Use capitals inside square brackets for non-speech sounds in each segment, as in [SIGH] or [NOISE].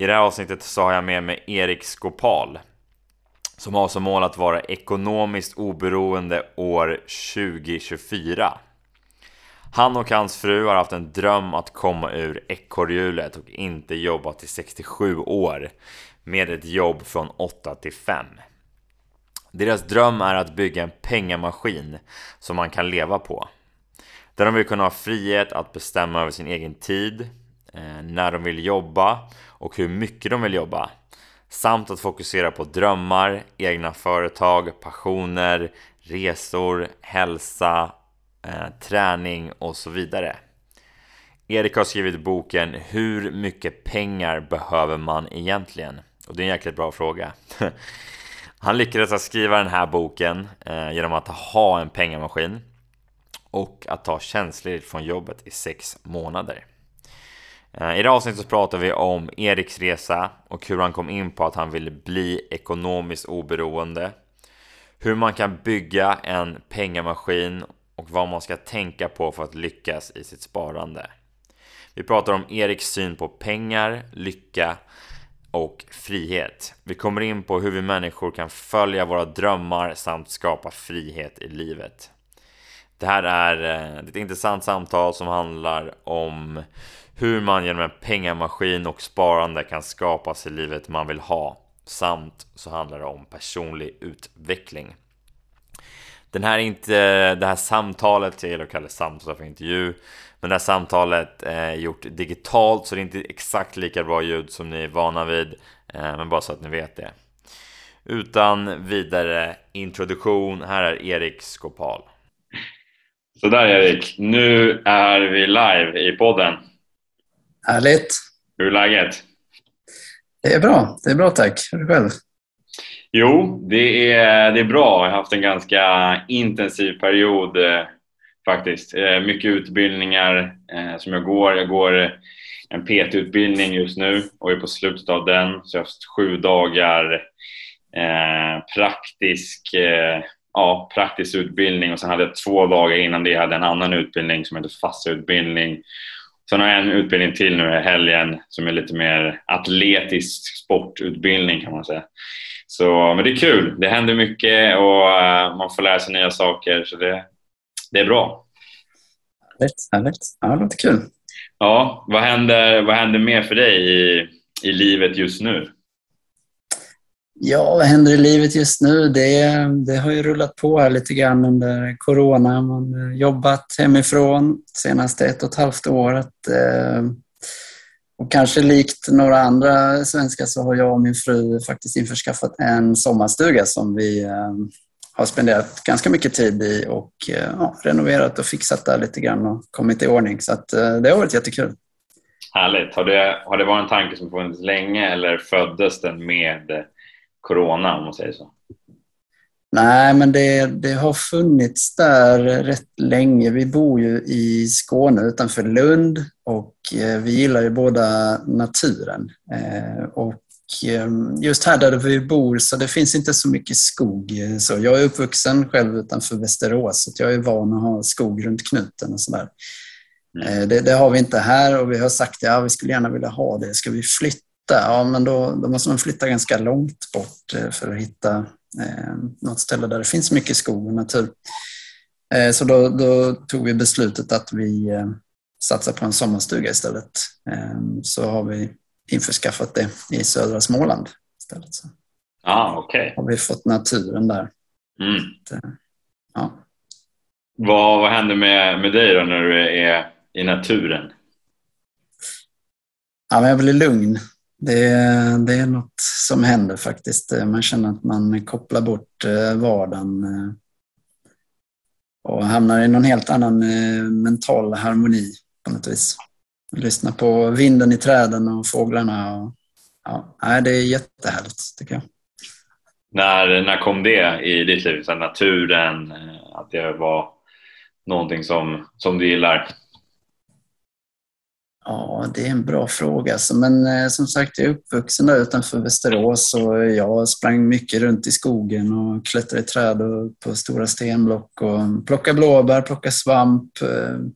I det här avsnittet så har jag med mig Erik Skopal som har som mål att vara ekonomiskt oberoende år 2024. Han och hans fru har haft en dröm att komma ur ekorrhjulet och inte jobba till 67 år med ett jobb från 8 till 5. Deras dröm är att bygga en pengamaskin som man kan leva på. Där de vill kunna ha frihet att bestämma över sin egen tid, eh, när de vill jobba och hur mycket de vill jobba. Samt att fokusera på drömmar, egna företag, passioner, resor, hälsa, eh, träning och så vidare. Erik har skrivit boken Hur mycket pengar behöver man egentligen? Och det är en jäkligt bra fråga. [LAUGHS] Han lyckades att skriva den här boken eh, genom att ha en pengamaskin och att ta tjänstledigt från jobbet i sex månader. Eh, I det avsnittet så pratar vi om Eriks resa och hur han kom in på att han ville bli ekonomiskt oberoende. Hur man kan bygga en pengamaskin och vad man ska tänka på för att lyckas i sitt sparande. Vi pratar om Eriks syn på pengar, lycka och frihet. Vi kommer in på hur vi människor kan följa våra drömmar samt skapa frihet i livet. Det här är eh, ett intressant samtal som handlar om hur man genom en pengamaskin och sparande kan skapa sig livet man vill ha. Samt så handlar det om personlig utveckling. Den här inte, det här samtalet, jag gillar att kalla det samtal för intervju, men det här samtalet är gjort digitalt så det är inte exakt lika bra ljud som ni är vana vid, eh, men bara så att ni vet det. Utan vidare introduktion, här är Erik Skopal. Sådär Erik, nu är vi live i podden. Härligt. Hur är läget? Det är bra, det är bra tack. Hur är det själv? Jo, det är, det är bra. Jag har haft en ganska intensiv period eh, faktiskt. Eh, mycket utbildningar eh, som jag går. Jag går en PT-utbildning just nu och är på slutet av den. Så jag har haft sju dagar praktisk, ja, praktisk utbildning och sen hade jag två dagar innan det hade en annan utbildning som heter FASSA-utbildning Sen har jag en utbildning till nu i helgen som är lite mer atletisk sportutbildning kan man säga. Så, men det är kul. Det händer mycket och uh, man får lära sig nya saker så det, det är bra. Härligt, härligt. Ja, det låter kul. Ja, vad händer, vad händer mer för dig i, i livet just nu? Ja, vad händer i livet just nu? Det, det har ju rullat på här lite grann under corona. Man har jobbat hemifrån senaste ett och ett halvt året. Eh, och kanske likt några andra svenskar så har jag och min fru faktiskt införskaffat en sommarstuga som vi eh, har spenderat ganska mycket tid i och eh, ja, renoverat och fixat där lite grann och kommit i ordning. Så att, det har varit jättekul. Härligt. Har det, har det varit en tanke som funnits länge eller föddes den med corona om man säger så? Nej, men det, det har funnits där rätt länge. Vi bor ju i Skåne utanför Lund och eh, vi gillar ju båda naturen. Eh, och ehm, just här där vi bor så det finns inte så mycket skog. Så jag är uppvuxen själv utanför Västerås så jag är van att ha skog runt knuten och sådär. Mm. Eh, det, det, har vi inte här och vi har sagt att ja, vi skulle gärna vilja ha det. Ska vi flytta ja men då, då måste man flytta ganska långt bort eh, för att hitta eh, något ställe där det finns mycket skog och natur. Eh, så då, då, tog vi beslutet att vi eh, satsar på en sommarstuga istället. Eh, så har vi införskaffat det i södra Småland istället. Så ah, okay. har vi fått naturen där. Mm. Så, eh, ja. vad, vad händer med, med dig då när du är i naturen? Ja, men jag blir lugn. Det, det är något som händer faktiskt. Eh, man känner att man kopplar bort eh, vardagen eh, och hamnar i någon helt annan mental harmoni på något vis. Lyssna på vinden i träden och fåglarna och Ja, det är jättehärligt tycker jag. När, när kom det i ditt liv? Så naturen, att det var någonting som, som du gillar? Ja, det är en bra fråga. Men eh, som sagt, jag är uppvuxen där utanför Västerås och jag sprang mycket runt i skogen och klättrade i träd och på stora stenblock och plockade blåbär, plockade svamp, eh, cyklade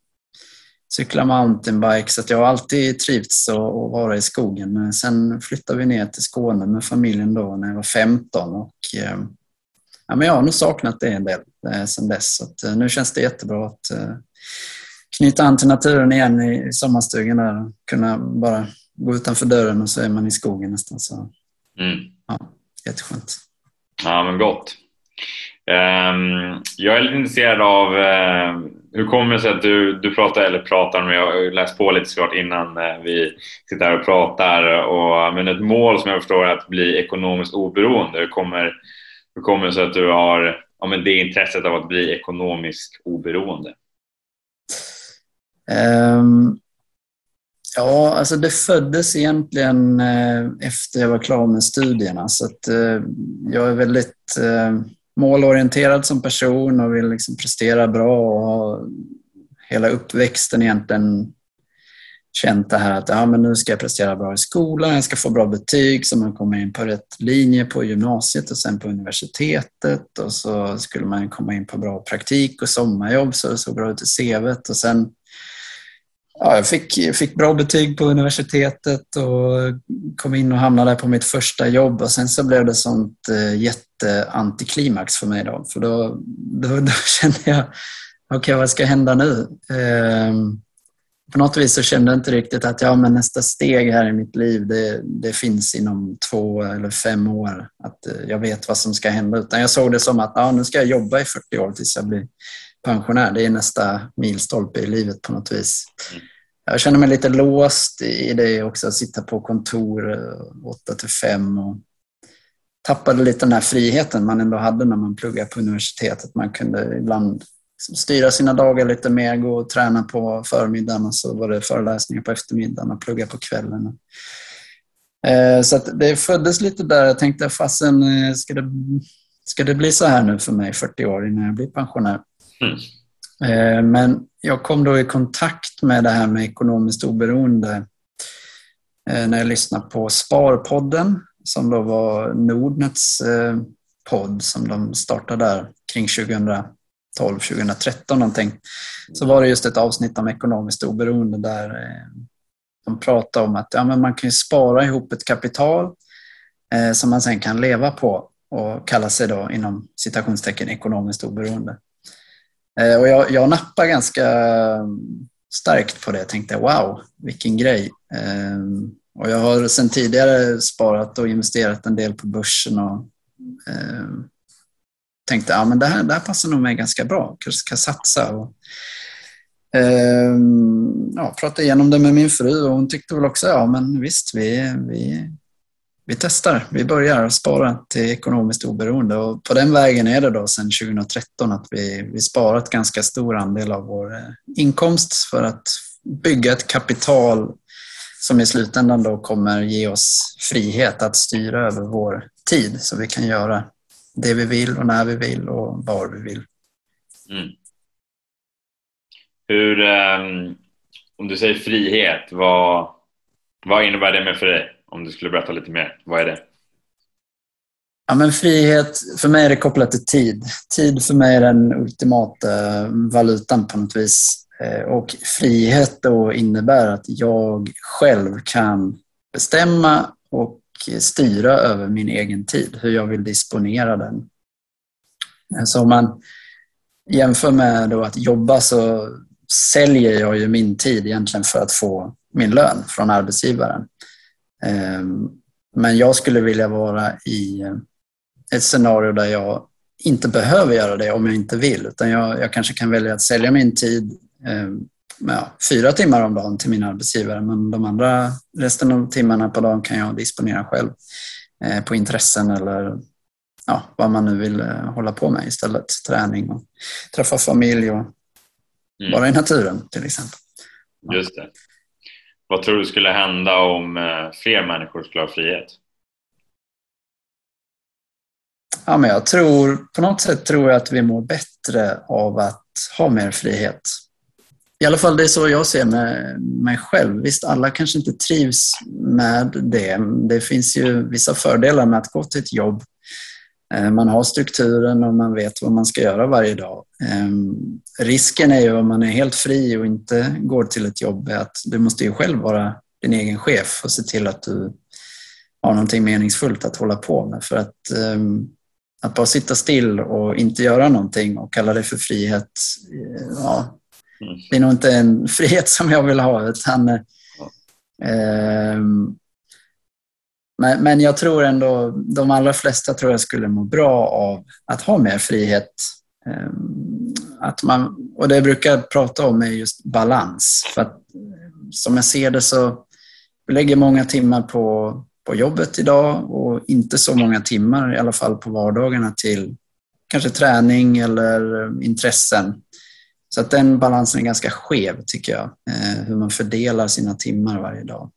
cykla mountainbike. Så jag har alltid trivts att vara i skogen. Men sen flyttade vi ner till Skåne med familjen då när jag var 15 och eh, ja, men jag har nog saknat det en del sen dess. Så nu känns det jättebra att knyta an till naturen igen i sommarstugan där. Kunna bara gå utanför dörren och så är man i skogen nästan. Så, mm. ja, jätteskönt. Ja, men gott. Um, jag är lite intresserad av uh, hur kommer det sig att du, du pratar, eller pratar, men jag har läst på lite såklart innan uh, vi sitter här och pratar. Och, men ett mål som jag förstår är att bli ekonomiskt oberoende. Hur kommer, hur kommer det sig att du har ja, men det intresset av att bli ekonomiskt oberoende? Um, ja, alltså det föddes egentligen uh, efter jag var klar med studierna. Så att, uh, jag är väldigt uh, målorienterad som person och vill liksom prestera bra och ha hela uppväxten egentligen känt det här att ja, men nu ska jag prestera bra i skolan, jag ska få bra betyg så man kommer in på rätt linje på gymnasiet och sen på universitetet och så skulle man komma in på bra praktik och sommarjobb så det såg bra ut i CVt och sen ja, jag fick, fick bra betyg på universitetet och kom in och hamnade på mitt första jobb och sen så blev det sånt eh, jätteantiklimax för mig då. För då, då, då [LAUGHS] kände jag, okej okay, vad ska hända nu? Ehm, på något vis så kände jag inte riktigt att ja, men nästa steg här i mitt liv det, det finns inom två eller fem år. Att eh, jag vet vad som ska hända. Utan jag såg det som att ja, nu ska jag jobba i 40 år tills jag blir pensionär. Det är nästa milstolpe i livet på något vis. Mm. Jag känner mig lite låst i det också, att sitta på kontor 8 eh, till 5 och tappade lite den här friheten man ändå hade när man pluggade på universitetet. Man kunde ibland styra sina dagar lite mer, gå och träna på förmiddagen och så var det föreläsningar på eftermiddagen och plugga på kvällen. Eh, så det föddes lite där. Jag tänkte, fasen, eh, ska det, ska det bli så här nu för mig 40 år innan jag blir pensionär? Mm. Eh, men jag kom då i kontakt med det här med ekonomiskt oberoende eh, när jag lyssnade på Sparpodden som då var Nordnets eh, podd som de startade där kring 2012, 2013 någonting, så var det just ett avsnitt om ekonomiskt oberoende där de pratade om att ja, men man kan spara ihop ett kapital som man sen kan leva på och kalla sig då inom citationstecken ekonomiskt oberoende. Eh, och jag, jag nappade ganska eh, starkt på det. Jag tänkte wow, vilken grej. Eh, och jag har sedan tidigare sparat och investerat en del på börsen och eh, tänkte att ja, det, här, det här passar nog mig ganska bra, kanske ska satsa. Och, eh, ja, pratade igenom det med min fru och hon tyckte väl också ja men visst vi, vi, vi testar, vi börjar spara till ekonomiskt oberoende och på den vägen är det då sedan 2013 att vi, vi sparat ganska stor andel av vår eh, inkomst för att bygga ett kapital som i slutändan då kommer ge oss frihet att styra över vår tid så vi kan göra det vi vill och när vi vill och var vi vill. Mm. Hur, um, om du säger frihet, vad, vad innebär det med för dig? Om du skulle berätta lite mer, vad är det? Ja, men frihet, för mig är det kopplat till tid. Tid för mig är den ultimata eh, valutan på något vis. Eh, och frihet då innebär att jag själv kan bestämma och styra över min egen tid, hur jag vill disponera den. Eh, så om man jämför med då att jobba så säljer jag ju min tid egentligen för att få min lön från arbetsgivaren. Ehm, men jag skulle vilja vara i ett scenario där jag inte behöver göra det om jag inte vill, utan jag, jag kanske kan välja att sälja min tid ehm, ja, fyra timmar om dagen till min arbetsgivare men de andra resten av timmarna på dagen kan jag disponera själv eh, på intressen eller ja, vad man nu vill eh, hålla på med istället. Träning och träffa familj och mm. vara i naturen till exempel. Just det. Vad tror du skulle hända om eh, fler människor skulle ha frihet? Ja, men jag tror, på något sätt tror jag att vi mår bättre av att ha mer frihet. I alla fall det är så jag ser med mig själv. Visst, alla kanske inte trivs med det. Det finns ju vissa fördelar med att gå till ett jobb. Eh, man har strukturen och man vet vad man ska göra varje dag. Ehm, risken är ju om man är helt fri och inte går till ett jobb är att du måste ju själv vara din egen chef och se till att du har någonting meningsfullt att hålla på med. För att, ehm, att bara sitta still och inte göra någonting och kalla det för frihet, eh, ja, Mm. Det är nog inte en [LAUGHS] frihet som jag vill ha utan eh, men, men jag tror ändå, de allra flesta tror jag skulle må bra av att ha mer frihet. Ehm, att man, och det jag brukar prata om är just balans. För att, som jag ser det så vi lägger många timmar på, på jobbet idag och inte så många timmar, i alla fall på vardagarna, till kanske träning eller intressen. Så att den balansen är ganska skev tycker jag, eh, hur man fördelar sina timmar varje dag.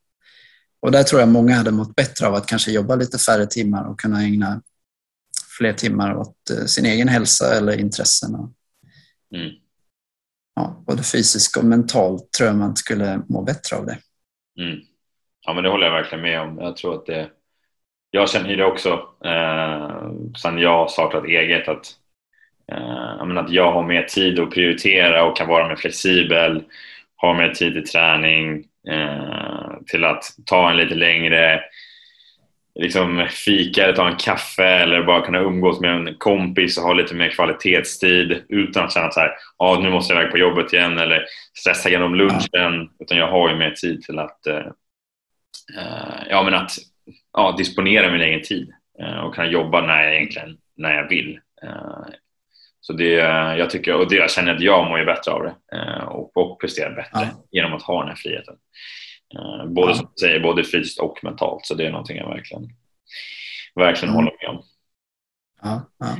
Och där tror jag många hade mått bättre av att kanske jobba lite färre timmar och kunna ägna fler timmar åt eh, sin egen hälsa eller intressen. Mm. Ja, både fysiskt och mentalt tror jag man skulle må bättre av det. Mm. Ja, men det håller jag verkligen med om. Jag tror att det... Jag känner ju det också eh, sen jag startat eget att Eh, att jag har mer tid att prioritera och kan vara mer flexibel, har mer tid till träning, eh, till att ta en lite längre liksom fika eller ta en kaffe eller bara kunna umgås med en kompis och ha lite mer kvalitetstid utan att känna så här, ah, nu måste jag iväg på jobbet igen eller stressa igenom lunchen. Utan jag har ju mer tid till att, eh, ja, men att ja, disponera min egen tid och kunna jobba när jag egentligen när jag vill. Så det, jag tycker, och det, jag känner att jag mår ju bättre av det eh, och, och presterar bättre ja. genom att ha den här friheten. Eh, både, ja. som du säger, både fysiskt och mentalt, så det är någonting jag verkligen, verkligen mm. håller med om. Ja, ja.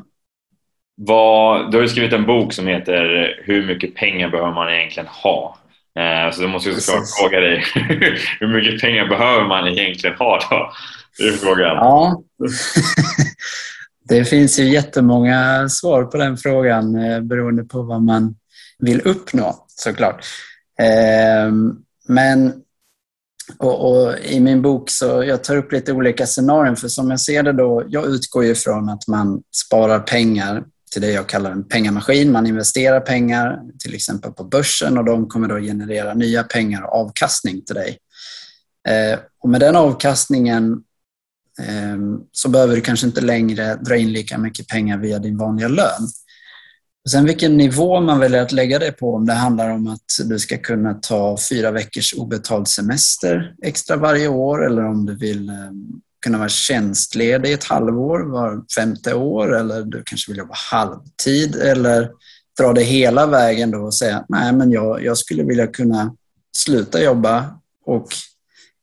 Vad, du har ju skrivit en bok som heter Hur mycket pengar behöver man egentligen ha? Eh, så då måste jag såklart fråga dig, [LAUGHS] hur mycket pengar behöver man egentligen ha då? Det är frågan. Ja. [LAUGHS] Det finns ju jättemånga svar på den frågan eh, beroende på vad man vill uppnå såklart. Ehm, men och, och, I min bok så jag tar upp lite olika scenarion för som jag ser det då, jag utgår ju från att man sparar pengar till det jag kallar en pengamaskin. Man investerar pengar till exempel på börsen och de kommer då generera nya pengar och avkastning till dig. Eh, och med den avkastningen Ehm, så behöver du kanske inte längre dra in lika mycket pengar via din vanliga lön. Sen vilken nivå man väljer att lägga det på, om det handlar om att du ska kunna ta fyra veckors obetald semester extra varje år eller om du vill ehm, kunna vara tjänstledig ett halvår var femte år eller du kanske vill jobba halvtid eller dra det hela vägen då och säga nej men jag, jag skulle vilja kunna sluta jobba och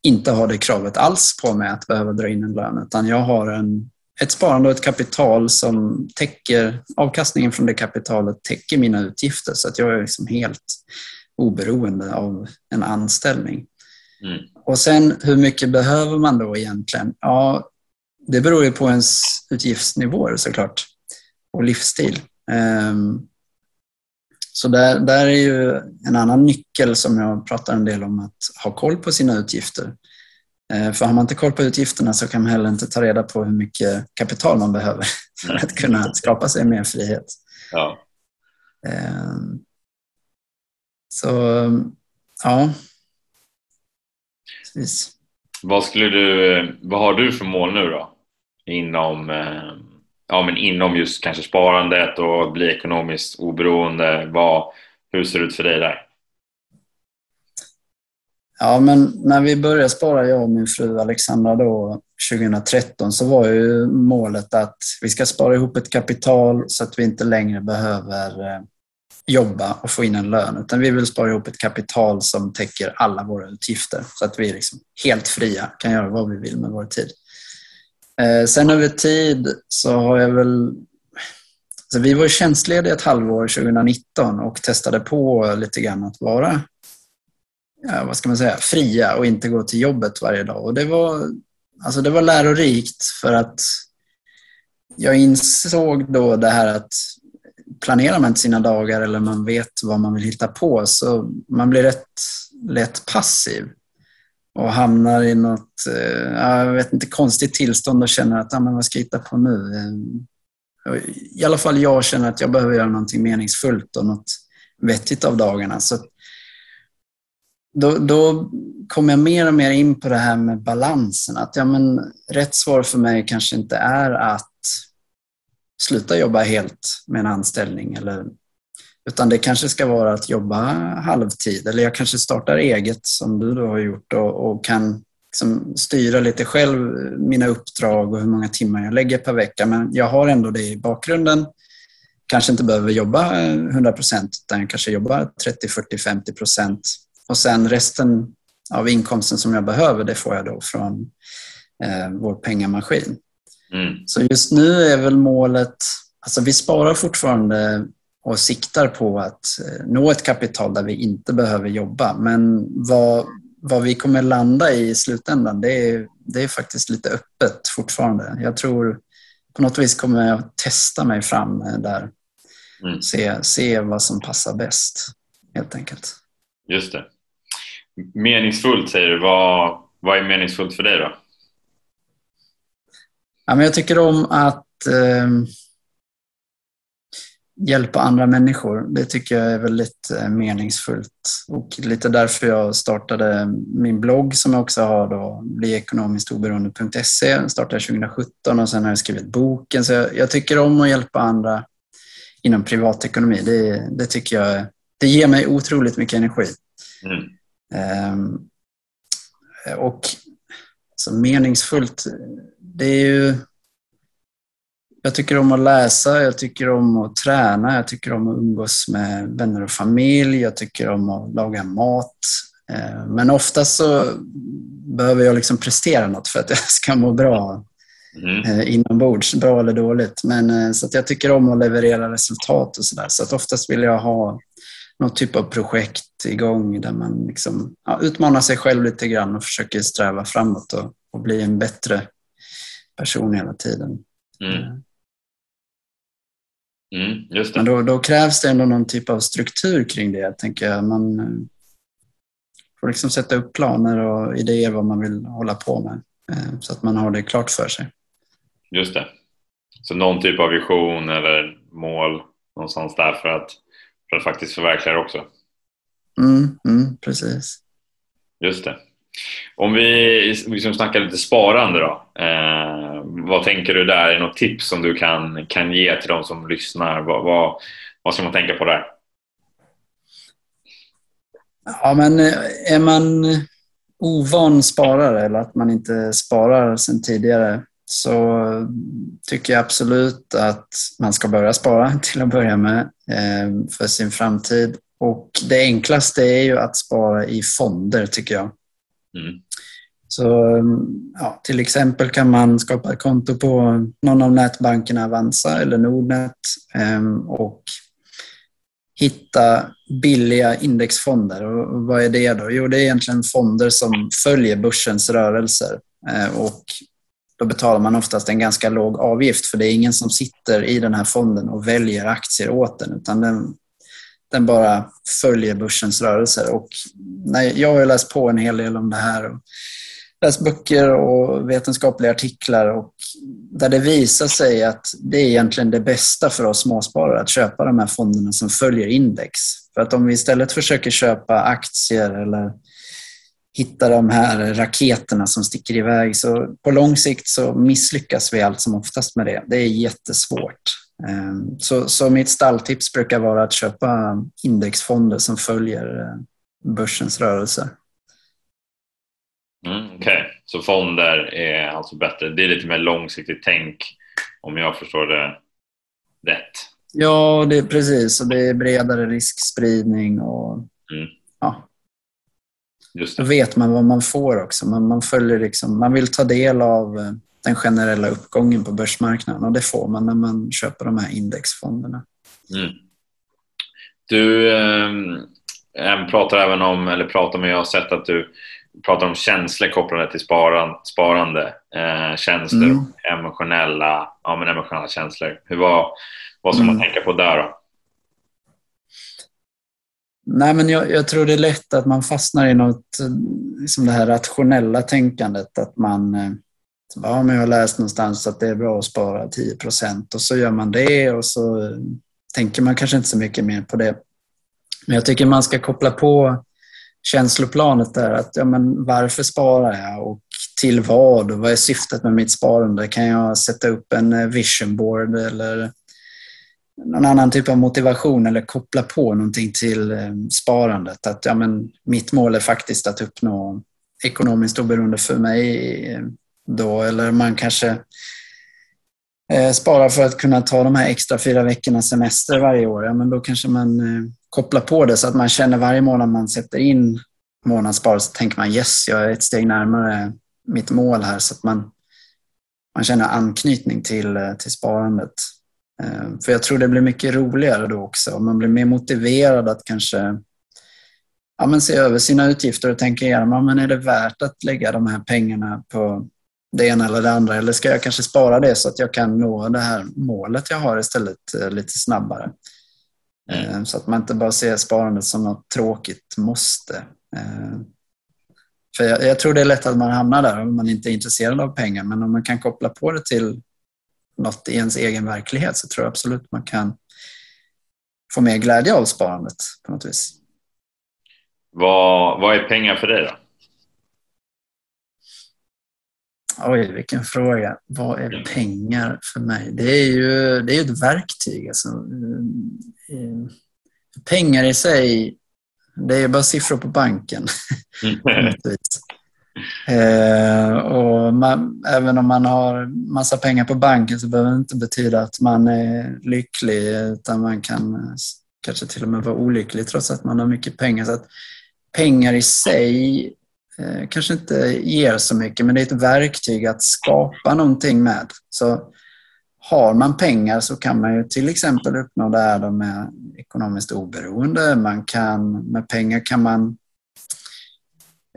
inte har det kravet alls på mig att behöva dra in en lön, utan jag har en, ett sparande och ett kapital som täcker, avkastningen från det kapitalet täcker mina utgifter så att jag är liksom helt oberoende av en anställning. Mm. Och sen hur mycket behöver man då egentligen? Ja, det beror ju på ens utgiftsnivåer såklart och livsstil. Um, så där, där är ju en annan nyckel som jag pratar en del om, att ha koll på sina utgifter. Eh, för har man inte koll på utgifterna så kan man heller inte ta reda på hur mycket kapital man behöver för [LAUGHS] att kunna skapa sig mer frihet. Ja. Ehm, så, ja. Precis. Vad, skulle du, vad har du för mål nu då? Inom eh, ja, men inom just kanske sparandet och bli ekonomiskt oberoende? Vad, hur ser det ut för dig där? Ja, men när vi började spara, jag och min fru Alexandra då, 2013, så var ju målet att vi ska spara ihop ett kapital så att vi inte längre behöver eh, jobba och få in en lön, utan vi vill spara ihop ett kapital som täcker alla våra utgifter så att vi är liksom helt fria, kan göra vad vi vill med vår tid. Eh, sen över tid så har jag väl... Alltså vi var tjänstlediga ett halvår 2019 och testade på lite grann att vara ja, vad ska man säga, fria och inte gå till jobbet varje dag. Och det var, alltså det var lärorikt för att jag insåg då det här att planerar man inte sina dagar eller man vet vad man vill hitta på så man blir rätt lätt passiv och hamnar i något, eh, jag vet inte, konstigt tillstånd och känner att, ah, men vad ska jag hitta på nu? Eh, I alla fall jag känner att jag behöver göra någonting meningsfullt och något vettigt av dagarna. Så då, då kom jag mer och mer in på det här med balansen. Att ja, men, rätt svar för mig kanske inte är att sluta jobba helt med en anställning. Eller, utan det kanske ska vara att jobba halvtid. Eller jag kanske startar eget som du då har gjort och, och kan liksom styra lite själv mina uppdrag och hur många timmar jag lägger per vecka. Men jag har ändå det i bakgrunden. Kanske inte behöver jobba 100 procent utan jag kanske jobbar 30, 40, 50 procent. Och sen resten av inkomsten som jag behöver, det får jag då från eh, vår pengamaskin. Mm. Så just nu är väl målet, alltså vi sparar fortfarande och siktar på att eh, nå ett kapital där vi inte behöver jobba. Men vad, vad vi kommer landa i i slutändan, det är, det är faktiskt lite öppet fortfarande. Jag tror på något vis kommer jag testa mig fram där. Mm. Se, se vad som passar bäst, helt enkelt. Just det. Meningsfullt säger du. Vad, vad är meningsfullt för dig då? Ja, men jag tycker om att eh, hjälpa andra människor. Det tycker jag är väldigt eh, meningsfullt och lite därför jag startade min blogg som jag också har då, bliekonomistoberoende.se. startade 2017 och sen har jag skrivit boken. Så jag, jag, tycker om att hjälpa andra inom privatekonomi. Det, det tycker jag det ger mig otroligt mycket energi. Mm. Um, och så meningsfullt, det är ju jag tycker om att läsa, jag tycker om att träna, jag tycker om att umgås med vänner och familj, jag tycker om att laga mat. Eh, men oftast så behöver jag liksom prestera något för att jag ska må bra mm. Eh, inombords, bra eller dåligt. Men, eh, så att jag tycker om att leverera resultat och sådär. Så att oftast vill jag ha någon typ av projekt igång där man liksom, ja, utmanar sig själv lite grann och försöker sträva framåt och, och bli en bättre person hela tiden. Mm. Mm. Men då, då, krävs det ändå någon typ av struktur kring det, tänker jag. Man får liksom sätta upp planer och idéer vad man vill hålla på med eh, så att man har det klart för sig. Just det. Så någon typ av vision eller mål någonstans där för att, för att faktiskt förverkliga det också. Mm, mm, precis. Just det. Om vi liksom snackar lite sparande då. Eh, vad tänker du där? Är det något tips som du kan, kan ge till de som lyssnar? Vad, vad, vad ska man tänka på där? Ja, men eh, är man ovan sparare eller att man inte sparar sedan tidigare så tycker jag absolut att man ska börja spara [LAUGHS] till att börja med eh, för sin framtid. Och det enklaste är ju att spara i fonder tycker jag. Mm. Så um, ja, till exempel kan man skapa ett konto på någon av nätbankerna, Avanza eller Nordnet um, och hitta billiga indexfonder. Och vad är det då? Jo, det är egentligen fonder som följer börsens rörelser eh, och då betalar man oftast en ganska låg avgift för det är ingen som sitter i den här fonden och väljer aktier åt den utan den den bara följer börsens rörelser. Och nej, jag har läst på en hel del om det här. Läst böcker och vetenskapliga artiklar och där det visar sig att det är egentligen det bästa för oss småsparare att köpa de här fonderna som följer index. För att om vi istället försöker köpa aktier eller hitta de här raketerna som sticker iväg så på lång sikt så misslyckas vi allt som oftast med det. Det är jättesvårt. Ehm, så, så mitt stalltips brukar vara att köpa indexfonder som följer eh, börsens rörelser. Mm, Okej, okay. så fonder är alltså bättre. Det är lite mer långsiktigt tänk om jag förstår det rätt. Ja, det är precis. Och det är bredare riskspridning och mm. ja. Just det. Då vet man vad man får också. Man, man, följer liksom, man vill ta del av eh, den generella uppgången på börsmarknaden och det får man när man köper de här indexfonderna. Mm. Du, Jag pratar även om, eller pratar med, jag har sett att du pratar om känslor kopplade till sparan, sparande. Eh, känslor mm. emotionella, ja, men emotionella känslor. Hur, vad, vad ska mm. man tänka på där då? Nej, men jag, jag, tror det är lätt att man fastnar i något, liksom det här rationella tänkandet. Att man, eh, ja, men jag har läst någonstans att det är bra att spara 10 procent och så gör man det och så tänker man kanske inte så mycket mer på det. Men jag tycker man ska koppla på känsloplanet där. Att, ja, men varför sparar jag och till vad? Och vad är syftet med mitt sparande? Kan jag sätta upp en eh, vision board eller någon annan typ av motivation eller koppla på någonting till eh, sparandet? Att ja, men mitt mål är faktiskt att uppnå ekonomiskt oberoende för mig eh, då. Eller man kanske sparar för att kunna ta de här extra fyra veckorna semester varje år. Ja, men då kanske man koppla på det så att man känner varje månad man sätter in månadsspar så tänker man yes, jag är ett steg närmare mitt mål här så att man, man känner anknytning till, eh, till sparandet. Eh, för jag tror det blir mycket roligare då också. Man blir mer motiverad att kanske ja, men se över sina utgifter och tänka igenom, ja, men är det värt att lägga de här pengarna på det ena eller det andra? Eller ska jag kanske spara det så att jag kan nå det här målet jag har istället eh, lite snabbare? Mm. Så att man inte bara ser sparandet som något tråkigt måste. Eh, för jag, jag, tror det är lätt att man hamnar där om man inte är intresserad av pengar, men om man kan koppla på det till något i ens egen verklighet så tror jag absolut man kan få mer glädje av sparandet på något vis. Vad, vad är pengar för dig då? Oj, vilken fråga. Vad är pengar för mig? Det är ju det är ett verktyg. Alltså. Eh, pengar i sig, det är bara siffror på banken. [LAUGHS] eh, och man, även om man har massa pengar på banken så behöver det inte betyda att man är lycklig utan man kan kanske till och med vara olycklig trots att man har mycket pengar. Så att pengar i sig eh, kanske inte ger så mycket men det är ett verktyg att skapa någonting med. Så har man pengar så kan man ju till exempel uppnå det här med ekonomiskt oberoende. Man kan, med pengar kan man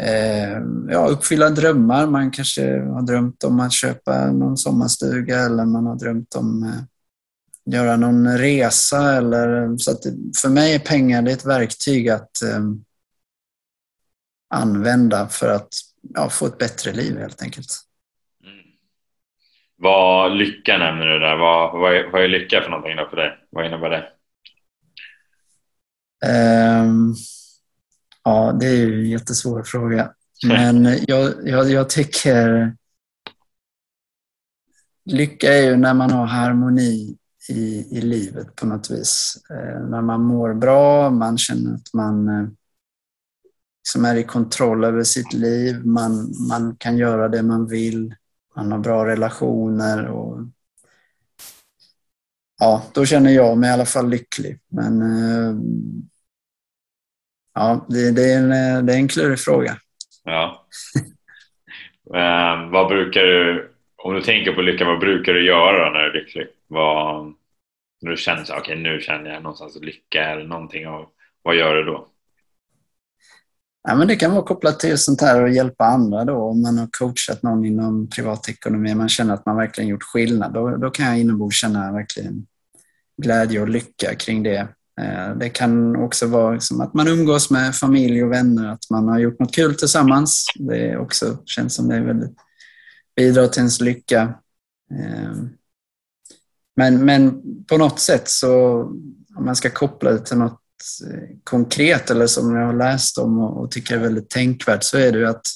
eh, ja, uppfylla drömmar. Man kanske har drömt om att köpa någon sommarstuga eller man har drömt om att eh, göra någon resa. Eller, så att för mig är pengar det är ett verktyg att eh, använda för att ja, få ett bättre liv helt enkelt. Vad lycka nämner du där. Vad, vad, är, vad är lycka för någonting då för dig? Vad innebär det? Um, ja, det är ju en jättesvår fråga. [LAUGHS] Men jag, jag, jag tycker lycka är ju när man har harmoni i, i livet på något vis. Eh, när man mår bra, man känner att man eh, liksom är i kontroll över sitt liv, man, man kan göra det man vill man har bra relationer och ja, då känner jag mig i alla fall lycklig. Men eh, ja, det, det, är, en, det är en klurig fråga. Ja. [LAUGHS] Eh, vad brukar du, om du tänker på lycka, vad brukar du göra när du är lycklig? Vad, när du känner okej okay, nu känner jag någonstans lycka eller någonting, av, vad gör du då? Ja, men det kan vara kopplat till sånt här att hjälpa andra då. Om man har coachat någon inom privatekonomi, man känner att man verkligen gjort skillnad, då, då kan jag inombords känna verkligen glädje och lycka kring det. Eh, det kan också vara liksom att man umgås med familj och vänner, att man har gjort något kul tillsammans. Det också känns som det är väldigt bidrar till ens lycka. Eh, men, men på något sätt så, om man ska koppla det till något konkret eller som jag har läst om och tycker är väldigt tänkvärt så är det ju att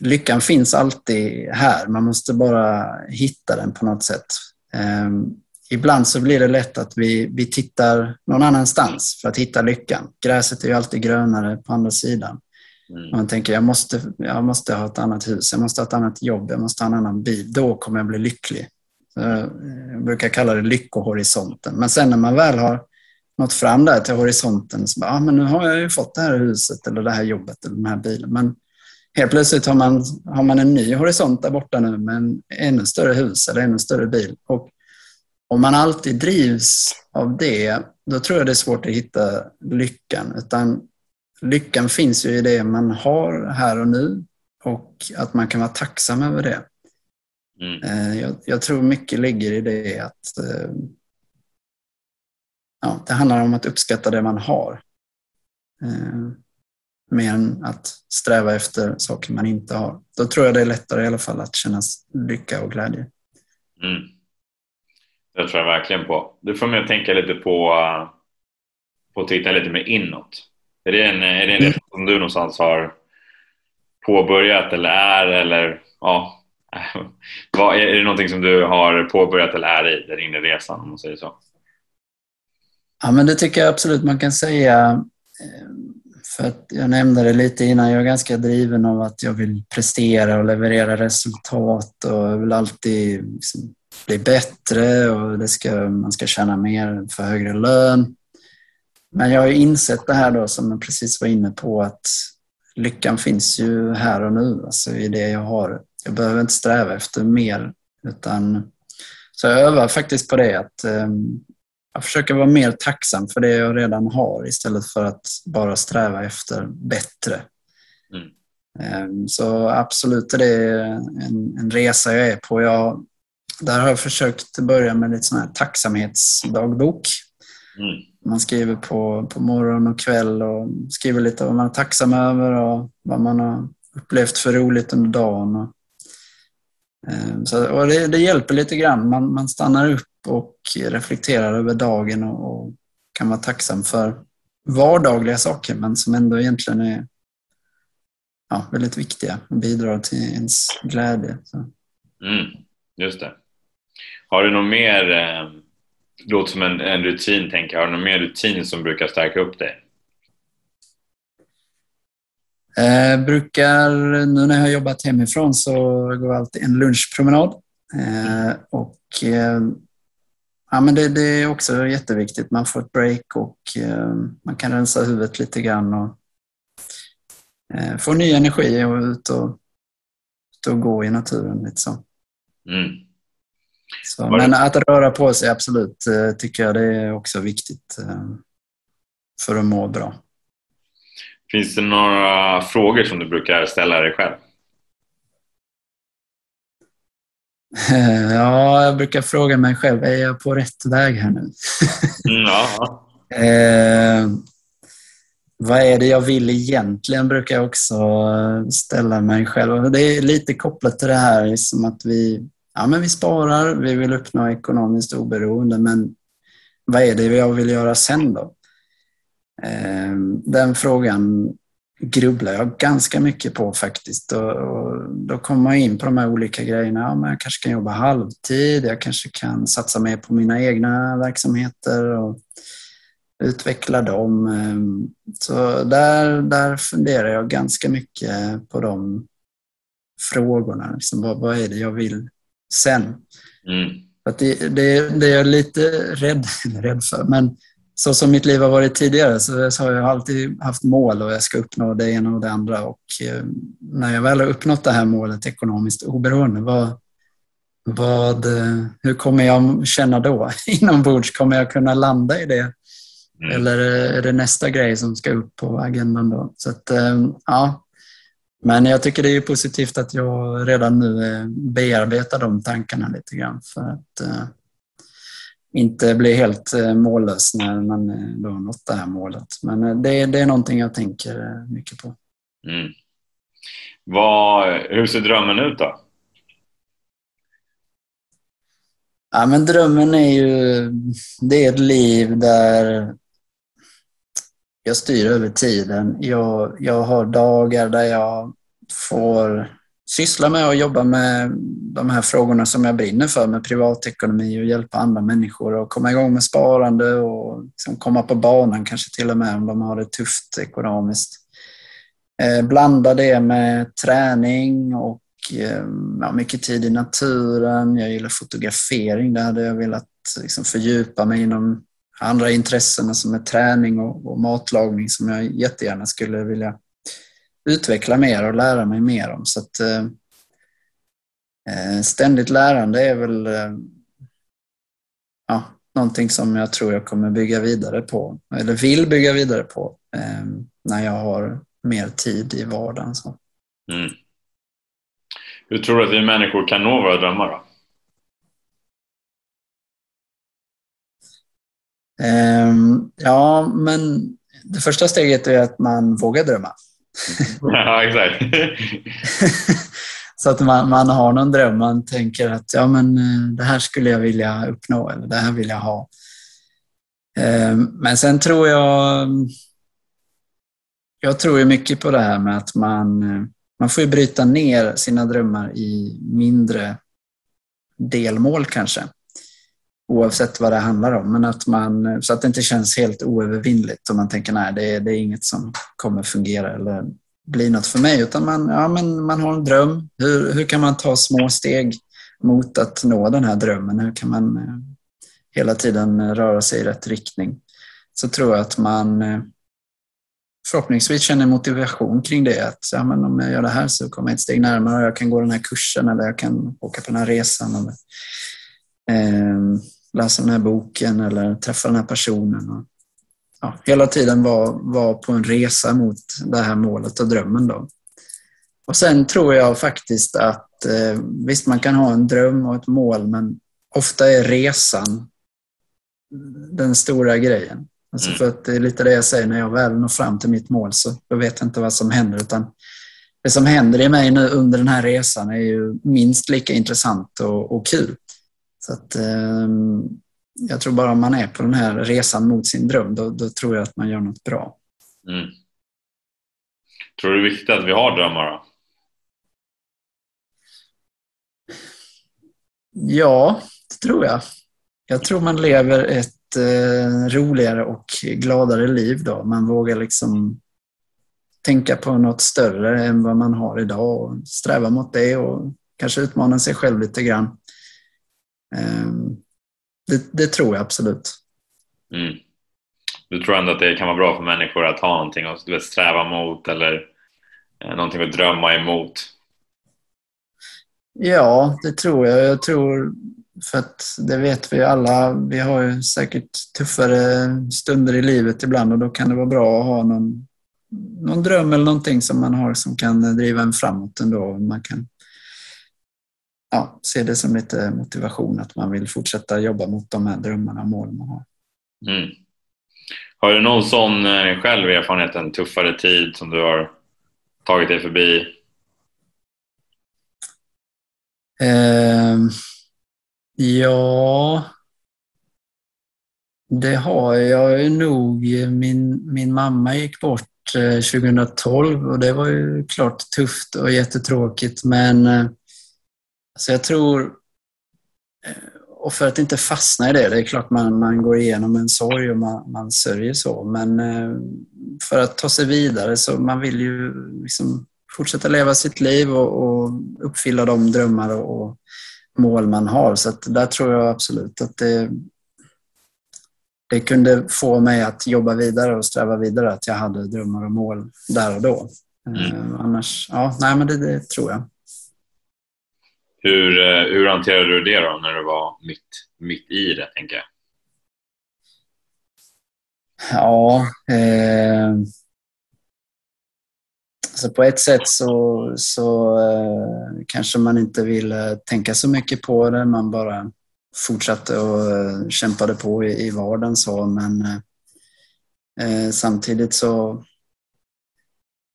lyckan finns alltid här. Man måste bara hitta den på något sätt. Um, ibland så blir det lätt att vi, vi tittar någon annanstans för att hitta lyckan. Gräset är ju alltid grönare på andra sidan. Mm. Man tänker jag måste, jag måste ha ett annat hus, jag måste ha ett annat jobb, jag måste ha en annan bil. Då kommer jag bli lycklig. Jag brukar kalla det lyckohorisonten. Men sen när man väl har nått fram där till horisonten. Så bara, ah, men nu har jag ju fått det här huset eller det här jobbet eller den här bilen. Men helt plötsligt har man, har man en ny horisont där borta nu med en ännu större hus eller ännu större bil. Och om man alltid drivs av det, då tror jag det är svårt att hitta lyckan. Utan lyckan finns ju i det man har här och nu och att man kan vara tacksam över det. Mm. Eh, jag, jag, tror mycket ligger i det att eh, ja, det handlar om att uppskatta det man har. Eh, mer än att sträva efter saker man inte har. Då tror jag det är lättare i alla fall att känna lycka och glädje. Mm. Det tror jag verkligen på. Du får mig att tänka lite på, på att titta lite mer inåt. Är det en, är det en mm. som du någonstans har påbörjat eller är eller ja, [LAUGHS] vad, är det någonting som du har påbörjat eller är i, där inne i resan om man säger så? Ja, men det tycker jag absolut man kan säga. Eh, för att jag nämnde det lite innan, jag är ganska driven av att jag vill prestera och leverera resultat och jag vill alltid liksom bli bättre och det ska, man ska tjäna mer för högre lön. Men jag har insett det här då som jag precis var inne på att lyckan finns ju här och nu, alltså i det jag har. Jag behöver inte sträva efter mer utan så jag övar faktiskt på det att ehm, jag försöker vara mer tacksam för det jag redan har istället för att bara sträva efter bättre. Mm. Um, så absolut är det en, en resa jag är på. Jag, där har jag försökt börja med lite sån här tacksamhetsdagbok. Mm. Man skriver på, på morgon och kväll och skriver lite vad man är tacksam över och vad man har upplevt för roligt under dagen. Och, eh, så, och det, det, hjälper lite grann. Man, man stannar upp och reflekterar över dagen och, och, kan vara tacksam för vardagliga saker men som ändå egentligen är ja, väldigt viktiga och bidrar till ens glädje. Så. Mm, just det. Har du något mer eh låter som en, en rutin, tänker jag. Har du någon mer rutin som brukar stärka upp dig? Eh, brukar, nu när jag har jobbat hemifrån så går jag alltid en lunchpromenad. Eh, och, eh, ja, men det, det, är också jätteviktigt. Man får ett break och eh, man kan rensa huvudet lite grann och eh, få ny energi och ut och, ut och gå i naturen. Lite så. Mm. Så, men att röra på sig, absolut, eh, tycker jag det är också viktigt eh, för att må bra. Finns det några frågor som du brukar ställa dig själv? [LAUGHS] Ja, jag brukar fråga mig själv, är jag på rätt väg här nu? [LAUGHS] Mm, ja. eh, vad är det jag vill egentligen, brukar jag också ställa mig själv. Det är lite kopplat till det här som att vi ja, men vi sparar, vi vill uppnå ekonomiskt oberoende, men vad är det jag vill göra sen då? Ehm, den frågan grubblar jag ganska mycket på faktiskt. Och, då kommer man in på de här olika grejerna. Ja, men jag kanske kan jobba halvtid, jag kanske kan satsa mer på mina egna verksamheter och utveckla dem. Ehm, så där, där funderar jag ganska mycket på de frågorna. Liksom, vad, vad är det jag vill sen. Mm. Att det, det, det är jag lite rädd, [LAUGHS] rädd för. Men så som mitt liv har varit tidigare så, så har jag alltid haft mål och jag ska uppnå det ena och det andra. Och eh, när jag väl har uppnått det här målet, ekonomiskt oberoende, vad, vad, eh, hur kommer jag känna då? [LAUGHS] Inombords, kommer jag kunna landa i det? Mm. Eller är det nästa grej som ska upp på agendan då? Så att, eh, ja, men jag tycker det är positivt att jag redan nu eh, bearbetar de tankarna lite grann för att uh, inte bli helt uh, mållös när man uh, då nått det här målet. Men det, det är någonting jag tänker mycket på. Mm. Vad, hur ser drömmen ut då? Ja, men drömmen är ju det är ett liv där jag styr över tiden. Jag, jag har dagar där jag får syssla med och jobba med de här frågorna som jag brinner för med privatekonomi och hjälpa andra människor och komma igång med sparande och liksom komma på banan kanske till och med om de har det tufft ekonomiskt. Eh, blanda det med träning och eh, ja, mycket tid i naturen. Jag gillar fotografering. Där hade jag velat liksom fördjupa mig inom andra intressen som är träning och, och matlagning som jag jättegärna skulle vilja utveckla mer och lära mig mer om. Så att, eh, eh, ständigt lärande är väl eh, ja, någonting som jag tror jag kommer bygga vidare på, eller vill bygga vidare på, eh, när jag har mer tid i vardagen. Så. Mm. Hur tror du att vi människor kan nå våra drömmar då? Um, ja, men det första steget är att man vågar drömma. Mm. [LAUGHS] ja, exakt. [LAUGHS] Så att man, man har någon dröm, man tänker att ja, men, eh, det här skulle jag vilja uppnå eller det här vill jag ha. Eh, men sen tror jag jag tror ju mycket på det här med att man, eh, man får bryta ner sina drömmar i mindre delmål kanske. Oavsett vad det handlar om, men att man, så att det inte känns helt oövervinnligt och man tänker nej, det är, det är inget som kommer fungera eller bli något för mig. Utan man, ja, men man har en dröm. Hur, hur kan man ta små steg mot att nå den här drömmen? Hur kan man eh, hela tiden röra sig i rätt riktning? Så tror jag att man eh, förhoppningsvis känner motivation kring det. Att ja, men om jag gör det här så kommer jag ett steg närmare och jag kan gå den här kursen eller jag kan åka på den här resan. Eller, eh, läsa den här boken eller träffa den här personen. Och, ja, hela tiden vara var på en resa mot det här målet och drömmen. Då. Och sen tror jag faktiskt att eh, visst, man kan ha en dröm och ett mål, men ofta är resan den stora grejen. Alltså mm. för att det är lite det jag säger, när jag väl når fram till mitt mål så jag vet jag inte vad som händer. Utan det som händer i mig nu under den här resan är ju minst lika intressant och, och kul. Så att, eh, jag tror bara om man är på den här resan mot sin dröm, då, då tror jag att man gör något bra. Mm. Tror du det är viktigt att vi har drömmar då? Ja, det tror jag. Jag tror man lever ett eh, roligare och gladare liv då. Man vågar liksom tänka på något större än vad man har idag och sträva mot det och kanske utmana sig själv lite grann. Eh, det, det, tror jag absolut. Mm. Du tror ändå att det kan vara bra för människor att ha någonting att sträva mot eller eh, någonting att drömma emot? Ja, det tror jag. Jag tror för att det vet vi alla, vi har ju säkert tuffare stunder i livet ibland och då kan det vara bra att ha någon, någon dröm eller någonting som man har som kan driva en framåt ändå. Man kan ja, se det som lite motivation att man vill fortsätta jobba mot de här drömmarna och målen man har. Mm. Har du någon sån eh, själv erfarenhet, en tuffare tid som du har tagit dig förbi? Eh, Ja, det har jag nog. Min, min mamma gick bort 2012 eh, och det var ju klart tufft och jättetråkigt men eh, alltså jag tror, eh, och för att inte fastna i det, det är klart man, man går igenom en sorg och man, man sörjer så, men för att ta sig vidare så man vill ju liksom fortsätta leva sitt liv och, och uppfylla de drömmar och, och mål man har. Så där tror jag absolut att det, det kunde få mig att jobba vidare och sträva vidare, att jag hade drömmar och mål där och då. Mm. Eh, annars, ja, nej men det, det, tror jag. Hur, eh, hur hanterade du det då när du var mitt, mitt i det, tänker jag? Ja, eh, alltså på ett sätt så, så eh, kanske man inte ville tänka så mycket på det. Man bara fortsatte och eh, kämpade på i, i vardagen. Så, men eh, eh, samtidigt så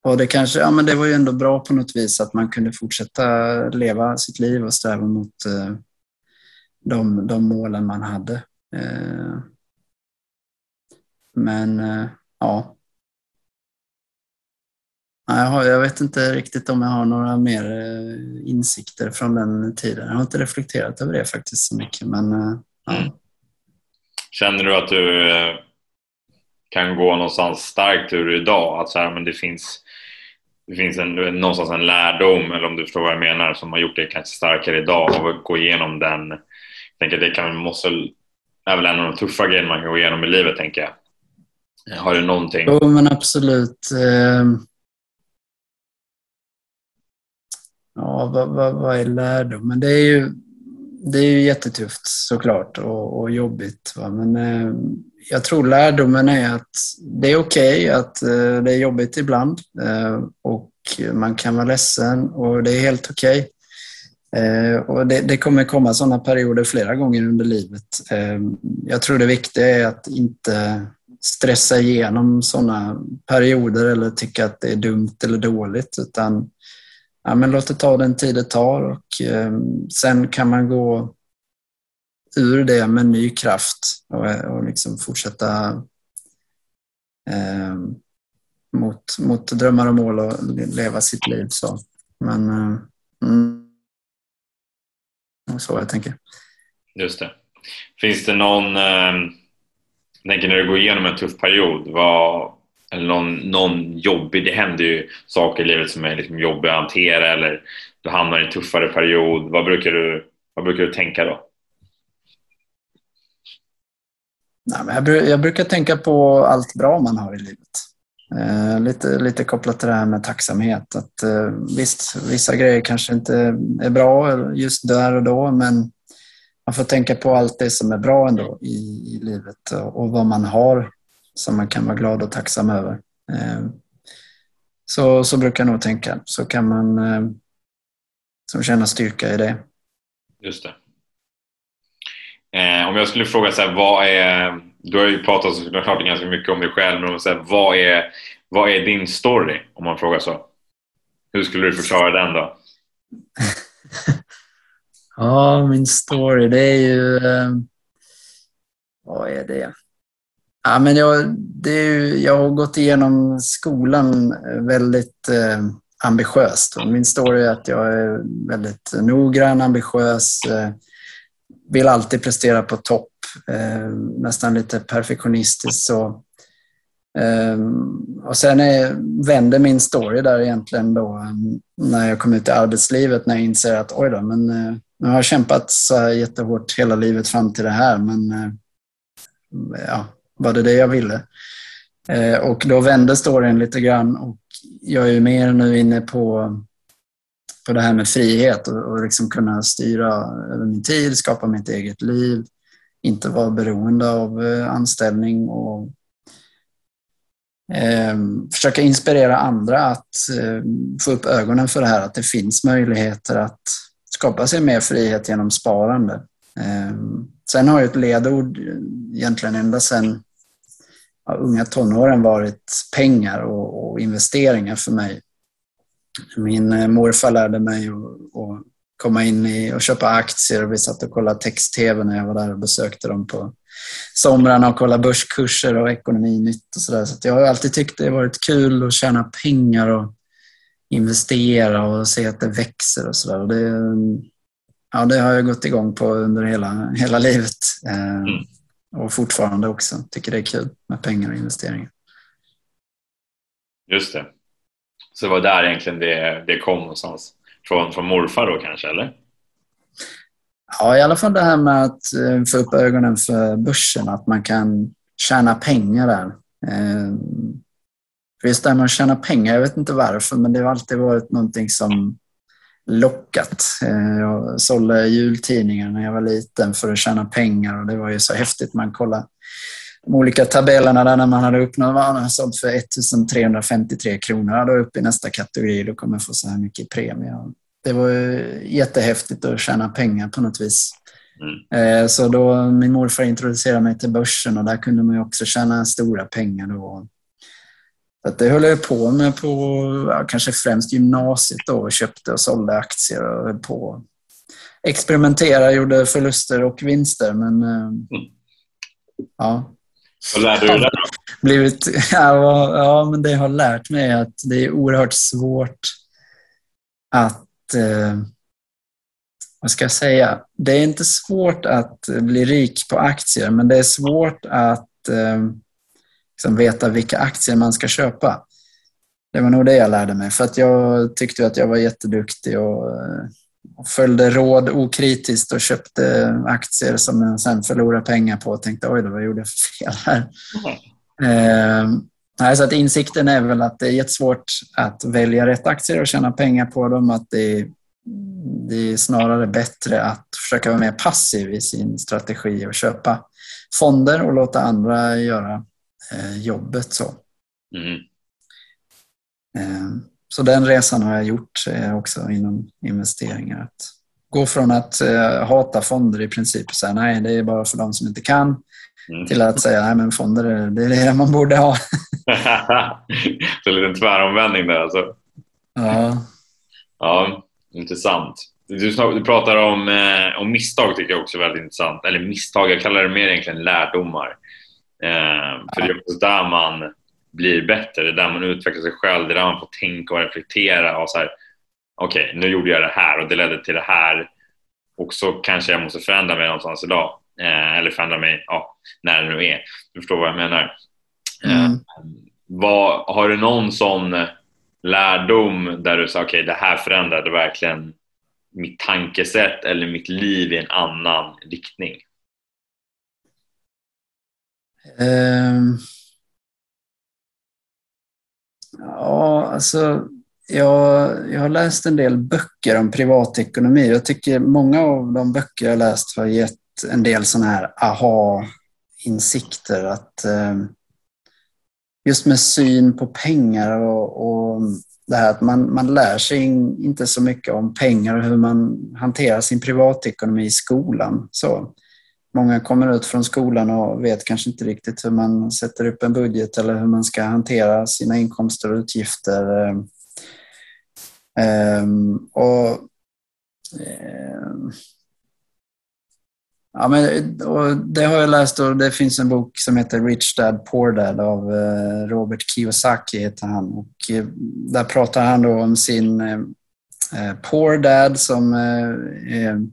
och det kanske, ja men det var ju ändå bra på något vis att man kunde fortsätta leva sitt liv och sträva mot eh, de, de målen man hade. Eh, men eh, ja, jag vet inte riktigt om jag har några mer eh, insikter från den tiden. Jag har inte reflekterat över det faktiskt så mycket. Men, eh, ja. Mm. Känner du att du eh, kan gå någonstans starkt ur idag? Att så här, men det finns, det finns en, någonstans en lärdom, eller om du förstår vad jag menar, som har gjort dig kanske starkare idag av att gå igenom den. Jag tänker att det kan, måste, är väl en av de tuffa grejerna man kan gå igenom i livet, tänker jag. Har du någonting? Jo, men absolut. Ehm. Ja, vad, vad, vad är lärdomen? Det är ju det är ju jättetufft såklart och, och jobbigt. Va? Men eh, jag tror lärdomen är att det är okej okay, att eh, det är jobbigt ibland eh, och man kan vara ledsen och det är helt okej. Okay. Eh, och det, det, kommer komma sådana perioder flera gånger under livet. Eh, jag tror det viktiga är att inte stressa igenom sådana perioder eller tycka att det är dumt eller dåligt utan ja, men låt det ta den tid det tar och eh, sen kan man gå ur det med ny kraft och, och liksom fortsätta eh, mot, mot drömmar och mål och leva sitt liv. Så. Men eh, mm, så jag tänker. Just det. Finns det någon, eh, tänker när du går igenom en tuff period, vad, eller någon, någon jobbig, det händer ju saker i livet som är liksom jobbiga att hantera eller du hamnar i en tuffare period. Vad brukar du, vad brukar du tänka då? Nej, men jag, jag brukar tänka på allt bra man har i livet. Eh, lite, lite kopplat till det här med tacksamhet. Att, eh, visst, vissa grejer kanske inte är bra just där och då, men man får tänka på allt det som är bra ändå i, i livet och, och vad man har som man kan vara glad och tacksam över. Eh, så, så brukar jag nog tänka. Så kan man eh, som känna styrka i det. Just det. Eh, om jag skulle fråga så här, vad är du har ju pratat såklart ganska mycket om dig själv, men så här, vad, är, vad är din story om man frågar så? Hur skulle du förklara den då? [LAUGHS] ja, min story det är ju... Eh, vad är det? Ja, men jag, det är ju, jag har gått igenom skolan väldigt eh, ambitiöst. Och min story är att jag är väldigt noggrann, ambitiös, eh, vill alltid prestera på topp eh, nästan lite perfektionistiskt. Så. Eh, och sen är, vände min story där egentligen då eh, när jag kom ut i arbetslivet när jag inser att oj då, men eh, nu har jag kämpat så här jättehårt hela livet fram till det här men eh, ja, var det det jag ville? Eh, och då vände storyn lite grann och jag är mer nu inne på på det här med frihet och, och liksom kunna styra över min tid, skapa mitt eget liv, inte vara beroende av eh, anställning och eh, försöka inspirera andra att eh, få upp ögonen för det här, att det finns möjligheter att skapa sig mer frihet genom sparande. Eh, sen har ju ett ledord egentligen ända sedan ja, unga tonåren varit pengar och, och investeringar för mig. Min eh, morfar lärde mig att komma in i och köpa aktier och vi satt och kollade text-tv när jag var där och besökte dem på somrarna och kollade börskurser och ekonominytt och sådär. Så, så jag har alltid tyckt det har varit kul att tjäna pengar och investera och se att det växer och sådär. Det, ja, det har jag gått igång på under hela, hela livet eh, mm. och fortfarande också. Tycker det är kul med pengar och investeringar. Just det. Så det var där egentligen det, det kom någonstans? Från, från morfar då kanske, eller? Ja, i alla fall det här med att eh, få upp ögonen för börsen, att man kan tjäna pengar där. Eh, just det här med att tjäna pengar, jag vet inte varför, men det har alltid varit någonting som lockat. Eh, jag sålde jultidningar när jag var liten för att tjäna pengar och det var ju så häftigt. Man kollade de olika tabellerna där när man hade uppnått vad han sålt för 1353 kronor. Då upp i nästa kategori, då kommer jag få så här mycket premie. Det var jättehäftigt att tjäna pengar på något vis. Mm. Eh, så då min morfar introducerade mig till börsen och där kunde man också tjäna stora pengar. Då. Det höll jag på med på ja, kanske främst gymnasiet då och köpte och sålde aktier och höll på. Experimenterade, gjorde förluster och vinster men eh, mm. ja, vad lärde du dig då? Blivit, [LAUGHS] ja, ja, men det har lärt mig att det är oerhört svårt att... Eh, vad ska jag säga? Det är inte svårt att bli rik på aktier, men det är svårt att eh, liksom veta vilka aktier man ska köpa. Det var nog det jag lärde mig, för att jag tyckte att jag var jätteduktig och eh, och följde råd okritiskt och köpte aktier som jag sen förlorade pengar på och tänkte oj då, vad gjorde jag för fel här? Mm. Eh, så att insikten är väl att det är jättesvårt att välja rätt aktier och tjäna pengar på dem. Att det är, det är snarare bättre att försöka vara mer passiv i sin strategi och köpa fonder och låta andra göra jobbet. Så. Mm. Eh, så den resan har jag gjort eh, också inom investeringar. Att gå från att eh, hata fonder i princip och säga nej, det är bara för de som inte kan mm. till att säga nej, men fonder det är det man borde ha. [LAUGHS] [LAUGHS] så en liten tväromvändning där alltså. Ja. Ja, intressant. Du, du pratar om, eh, om misstag tycker jag också är väldigt intressant. Eller misstag, jag kallar det mer egentligen lärdomar. Eh, för det är också där man blir bättre, det är där man utvecklar sig själv, det är där man får tänka och reflektera och så här, okej, okay, nu gjorde jag det här och det ledde till det här och så kanske jag måste förändra mig någonstans idag. Eh, eller förändra mig, ja, när det nu är. Du förstår vad jag menar. Eh, mm. vad, har du någon sån lärdom där du sa okej, okay, det här förändrade verkligen mitt tankesätt eller mitt liv i en annan riktning? Ehm, ja, alltså jag, jag har läst en del böcker om privatekonomi. Jag tycker många av de böcker jag läst har gett en del sådana här aha-insikter. Att ehm, just med syn på pengar och, och det här att man, man lär sig inte så mycket om pengar och hur man hanterar sin privatekonomi i skolan. Så många kommer ut från skolan och vet kanske inte riktigt hur man sätter upp en budget eller hur man ska hantera sina inkomster och utgifter. Ehm, ehm, och, ehm, Ja, men, och det har jag läst och det finns en bok som heter Rich Dad Poor Dad av eh, Robert Kiyosaki heter han. Och eh, där pratar han då om sin eh, Poor Dad som är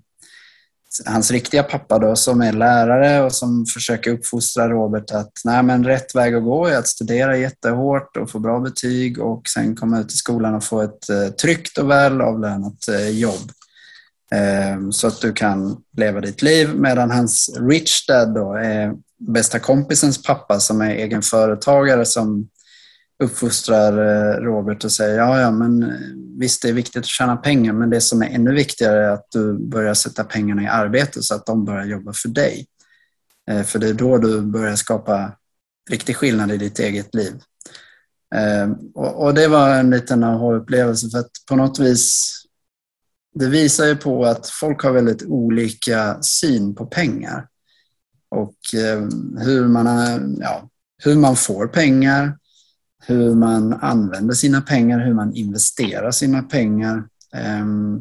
hans riktiga pappa då som är lärare och som försöker uppfostra Robert att nej men rätt väg att gå är att studera jättehårt och få bra betyg och sen komma ut i skolan och få ett eh, tryggt och välavlönat eh, jobb. Ehm, så att du kan leva ditt liv medan hans rich dad då är bästa kompisens pappa som är egen företagare som uppfostrar eh, Robert och säger ja, ja, men eh, visst det är viktigt att tjäna pengar men det som är ännu viktigare är att du börjar sätta pengarna i arbete så att de börjar jobba för dig. Eh, för det är då du börjar skapa riktig skillnad i ditt eget liv. Och det var en liten aha-upplevelse för att på något vis det visar ju på att folk har väldigt olika syn på pengar. Och hur man, ja, hur man får pengar, hur man använder sina pengar, hur man investerar sina pengar. Ehm,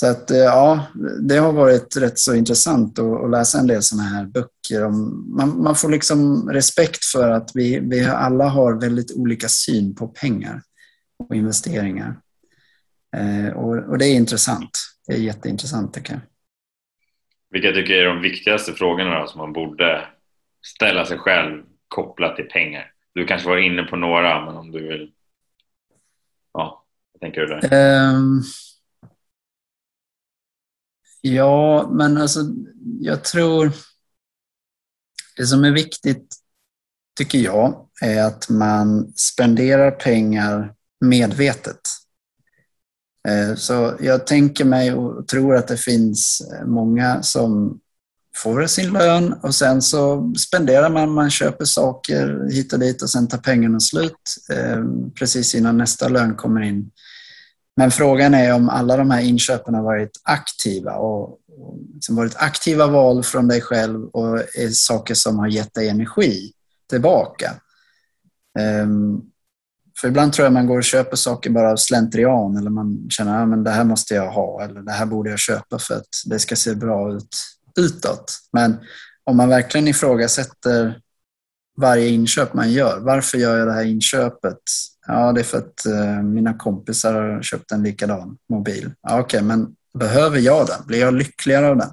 så att eh, ja, det har varit rätt så intressant att, läsa en del sådana här böcker. Man, man, får liksom respekt för att vi, vi alla har väldigt olika syn på pengar och investeringar. Eh, och, och, det är intressant. Det är jätteintressant tycker jag. Vilka tycker du är de viktigaste frågorna som man borde ställa sig själv kopplat till pengar? Du kanske var inne på några, men om du vill... Ja, vad tänker du där? Um, ja, men alltså jag tror... Det som är viktigt, tycker jag, är att man spenderar pengar medvetet. Eh, så jag tänker mig och tror att det finns många som får sin lön och sen så spenderar man, man köper saker hit och dit och sen tar pengarna slut eh, precis innan nästa lön kommer in. Men frågan är om alla de här inköpen har varit aktiva och, liksom varit aktiva val från dig själv och är saker som har gett dig energi tillbaka. Ehm, för ibland tror jag man går och köper saker bara av slentrian eller man känner att ja, det här måste jag ha eller det här borde jag köpa för att det ska se bra ut utåt. Men om man verkligen ifrågasätter varje inköp man gör. Varför gör jag det här inköpet? Ja, det är för att eh, mina kompisar har köpt en likadan mobil. Ja, Okej, okay, men behöver jag den? Blir jag lyckligare av den?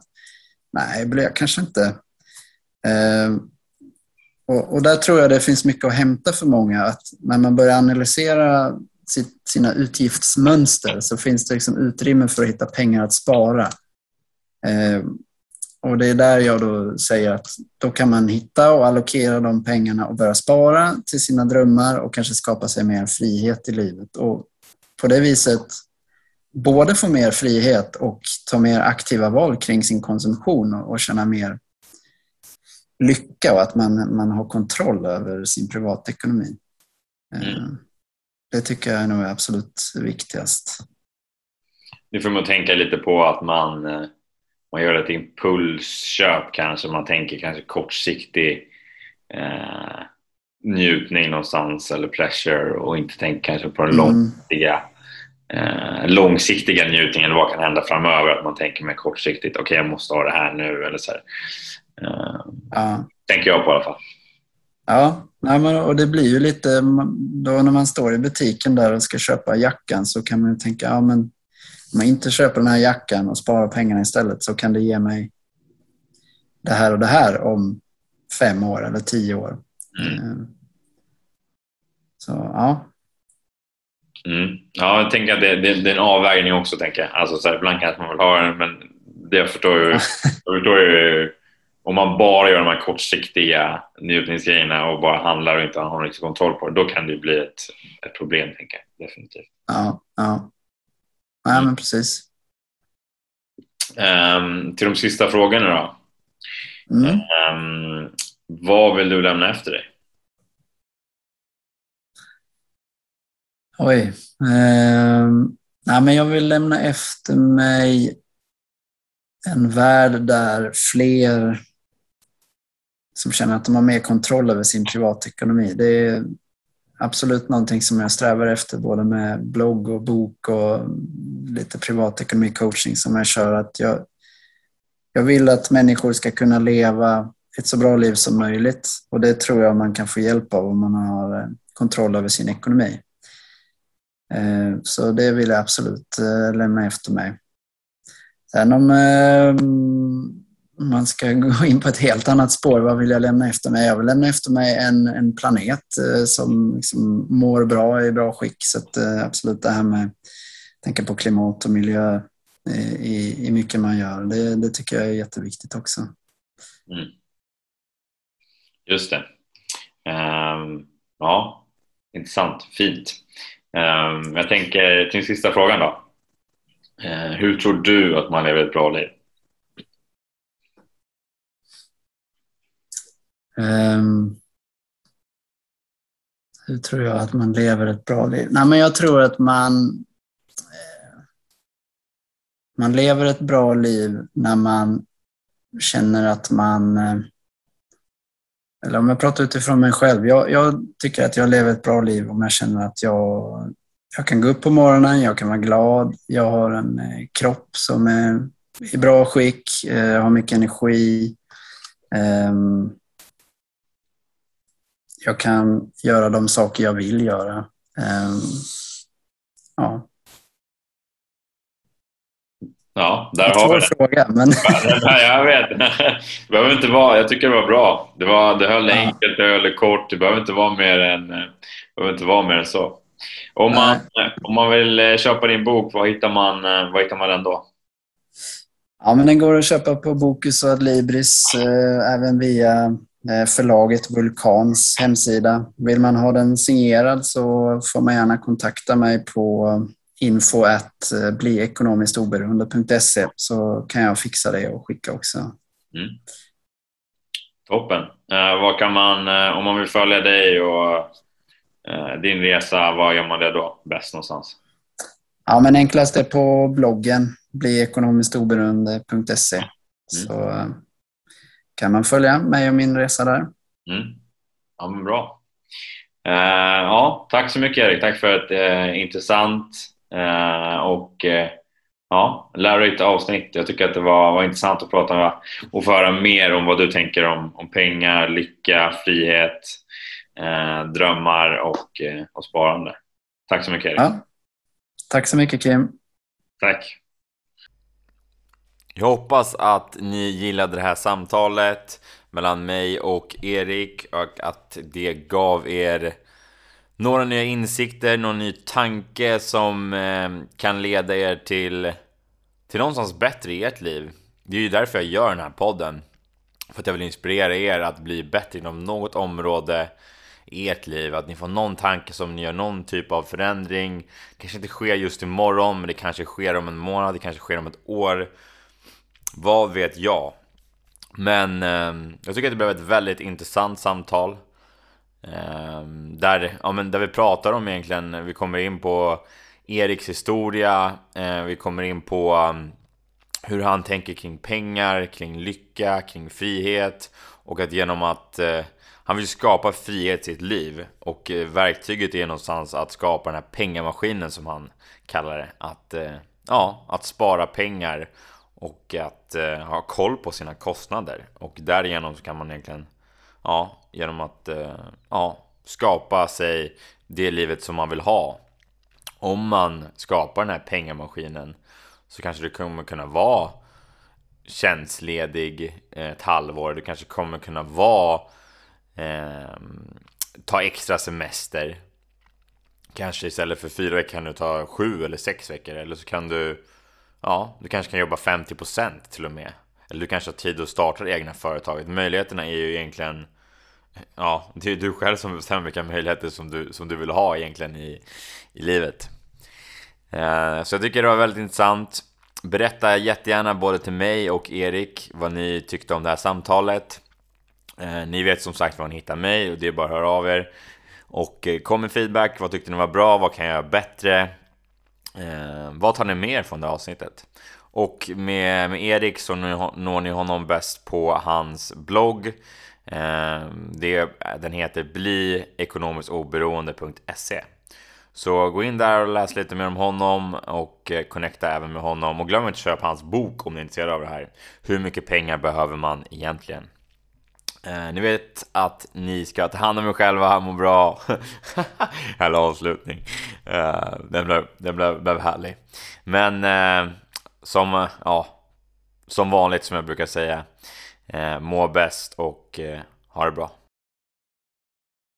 Nej, blir jag kanske inte. Eh, och, och, där tror jag det finns mycket att hämta för många. Att när man börjar analysera sitt, sina utgiftsmönster så finns det liksom utrymme för att hitta pengar att spara. Eh, och det är där jag då säger att då kan man hitta och allokera de pengarna och börja spara till sina drömmar och kanske skapa sig mer frihet i livet. Och på det viset både få mer frihet och ta mer aktiva val kring sin konsumtion och, och känna mer lycka och att man, man har kontroll över sin privatekonomi. Eh, mm. Det tycker jag är nog absolut viktigast. Nu får man tänka lite på att man, eh, man gör ett impulsköp kanske, man tänker kanske kortsiktig eh, njutning någonstans eller pleasure och inte tänker kanske på den mm. långsiktiga eh, långsiktiga njutningen, vad kan hända framöver? Att man tänker mer kortsiktigt, okej okay, jag måste ha det här nu eller så eh, ja. Tänker jag på i alla fall. Ja, nej, men, och det blir ju lite, då när man står i butiken där och ska köpa jackan så kan man ju tänka, ja men om jag inte köper den här jackan och sparar pengarna istället så kan det ge mig det här och det här om fem år eller tio år. Mm. Eh, så ja. Mm. Ja, jag tänker att det, det, det, är en avvägning också. Tänker jag. Alltså, så här, ibland kanske man vill ha den, men det jag förstår ju, [LAUGHS] jag förstår ju om man bara gör de här kortsiktiga njutningsgrejerna och bara handlar och inte har någon kontroll på det, då kan det bli ett, ett problem, tänker jag. Definitivt. Ja, ja. Nej, men precis. Um, till de sista frågorna då. Mm. Um, vad vill du lämna efter dig? Oj. Eh, nej, men jag vill lämna efter mig en värld där fler som känner att de har mer kontroll över sin privatekonomi. Det är absolut någonting som jag strävar efter både med blogg och bok och lite privatekonomi-coaching som jag kör. Att jag, jag vill att människor ska kunna leva ett så bra liv som möjligt och det tror jag man kan få hjälp av om man har eh, kontroll över sin ekonomi. Eh, så det vill jag absolut eh, lämna efter mig. Sen om ehm, man ska gå in på ett helt annat spår, vad vill jag lämna efter mig? Jag vill lämna efter mig en, en planet eh, som liksom mår bra, i bra skick. Så att, eh, absolut det här med att tänka på klimat och miljö eh, i, i mycket man gör, det, det tycker jag är jätteviktigt också. Mm. Just det. Um, ja, intressant. Fint. Um, jag tänker till sista frågan då. Uh, hur tror du att man lever ett bra liv? Um, hur tror jag att man lever ett bra liv? Nej, men jag tror att man eh, man lever ett bra liv när man känner att man eh, eller om jag pratar utifrån mig själv. Jag, jag, tycker att jag lever ett bra liv om jag känner att jag, jag kan gå upp på morgonen, jag kan vara glad, jag har en eh, kropp som är i bra skick, eh, har mycket energi. Eh, jag kan göra de saker jag vill göra. Ehm, ja. Ja, där har vi det. fråga, men... [LAUGHS] ja, jag vet. Det behöver inte vara, jag tycker det var bra. Det, var, det höll ja. enkelt, det höll kort. Det behöver inte vara mer än, behöver inte vara mer än så. Om man, om man vill eh, köpa din bok, var hittar man, eh, var hittar man den då? Ja, men den går att köpa på Bokus och Adlibris, eh, även via förlaget Vulkans hemsida. Vill man ha den signerad så får man gärna kontakta mig på info att eh, bliekonomiskt så kan jag fixa det och skicka också. Mm. Toppen. Eh, vad kan man, eh, om man vill följa dig och eh, din resa, vad gör man det då bäst någonstans? Ja, men enklast är på bloggen bliekonomiskt mm. så eh, kan man följa mig och min resa där. Mm. Ja, men bra. Uh, ja, tack så mycket Erik. Tack för ett uh, intressant Eh, och ja, lärorikt avsnitt. Jag tycker att det var, var intressant att prata med och få höra mer om vad du tänker om, om pengar, lycka, frihet, drömmar och, och sparande. Tack så mycket Erik. Ja. Tack så mycket Kim. Tack. Jag hoppas att ni gillade det här samtalet mellan mig och Erik och att det gav er några nya insikter, någon ny tanke som eh, kan leda er till, till någonstans bättre i ert liv. Det är ju därför jag gör den här podden. För att jag vill inspirera er att bli bättre inom något område i ert liv. Att ni får någon tanke som ni gör någon typ av förändring. Det kanske inte sker just imorgon, men det kanske sker om en månad, det kanske sker om ett år. Vad vet jag? Men eh, jag tycker att det blev ett väldigt intressant samtal. Eh, där, ja, men där vi pratar om egentligen, vi kommer in på Eriks historia, eh, vi kommer in på um, hur han tänker kring pengar, kring lycka, kring frihet och att genom att eh, han vill skapa frihet i sitt liv och eh, verktyget är någonstans att skapa den här pengamaskinen som han kallar det. Att, eh, ja, att spara pengar och att eh, ha koll på sina kostnader och därigenom så kan man egentligen ja, genom att eh, ja, skapa sig det livet som man vill ha. Om man skapar den här pengamaskinen så kanske du kommer kunna vara tjänstledig eh, ett halvår. Du kanske kommer kunna vara eh, ta extra semester. Kanske istället för fyra veckor kan du ta sju eller sex veckor. Eller så kan du, ja, du kanske kan jobba 50% till och med. Eller du kanske har tid att starta det egna företaget. Möjligheterna är ju egentligen, ja, det är du själv som bestämmer vilka möjligheter som du, som du vill ha egentligen i, i livet. Eh, så jag tycker det var väldigt intressant. Berätta jättegärna både till mig och Erik vad ni tyckte om det här samtalet. Eh, ni vet som sagt var ni hittar mig och det är bara att höra av er. Och eh, kom med feedback, vad tyckte ni var bra, vad kan jag göra bättre? Eh, vad tar ni med er från det avsnittet? Och med, med Erik så når ni honom bäst på hans blogg. Eh, det, den heter bliekonomiskt-oberoende.se så gå in där och läs lite mer om honom och eh, connecta även med honom. Och glöm inte att köpa hans bok om ni är intresserade av det här. Hur mycket pengar behöver man egentligen? Eh, ni vet att ni ska ta hand om er själva, må bra. [LAUGHS] Härlig avslutning. Eh, den blev, den blev, blev härlig. Men eh, som, ja, som vanligt som jag brukar säga, eh, må bäst och eh, ha det bra.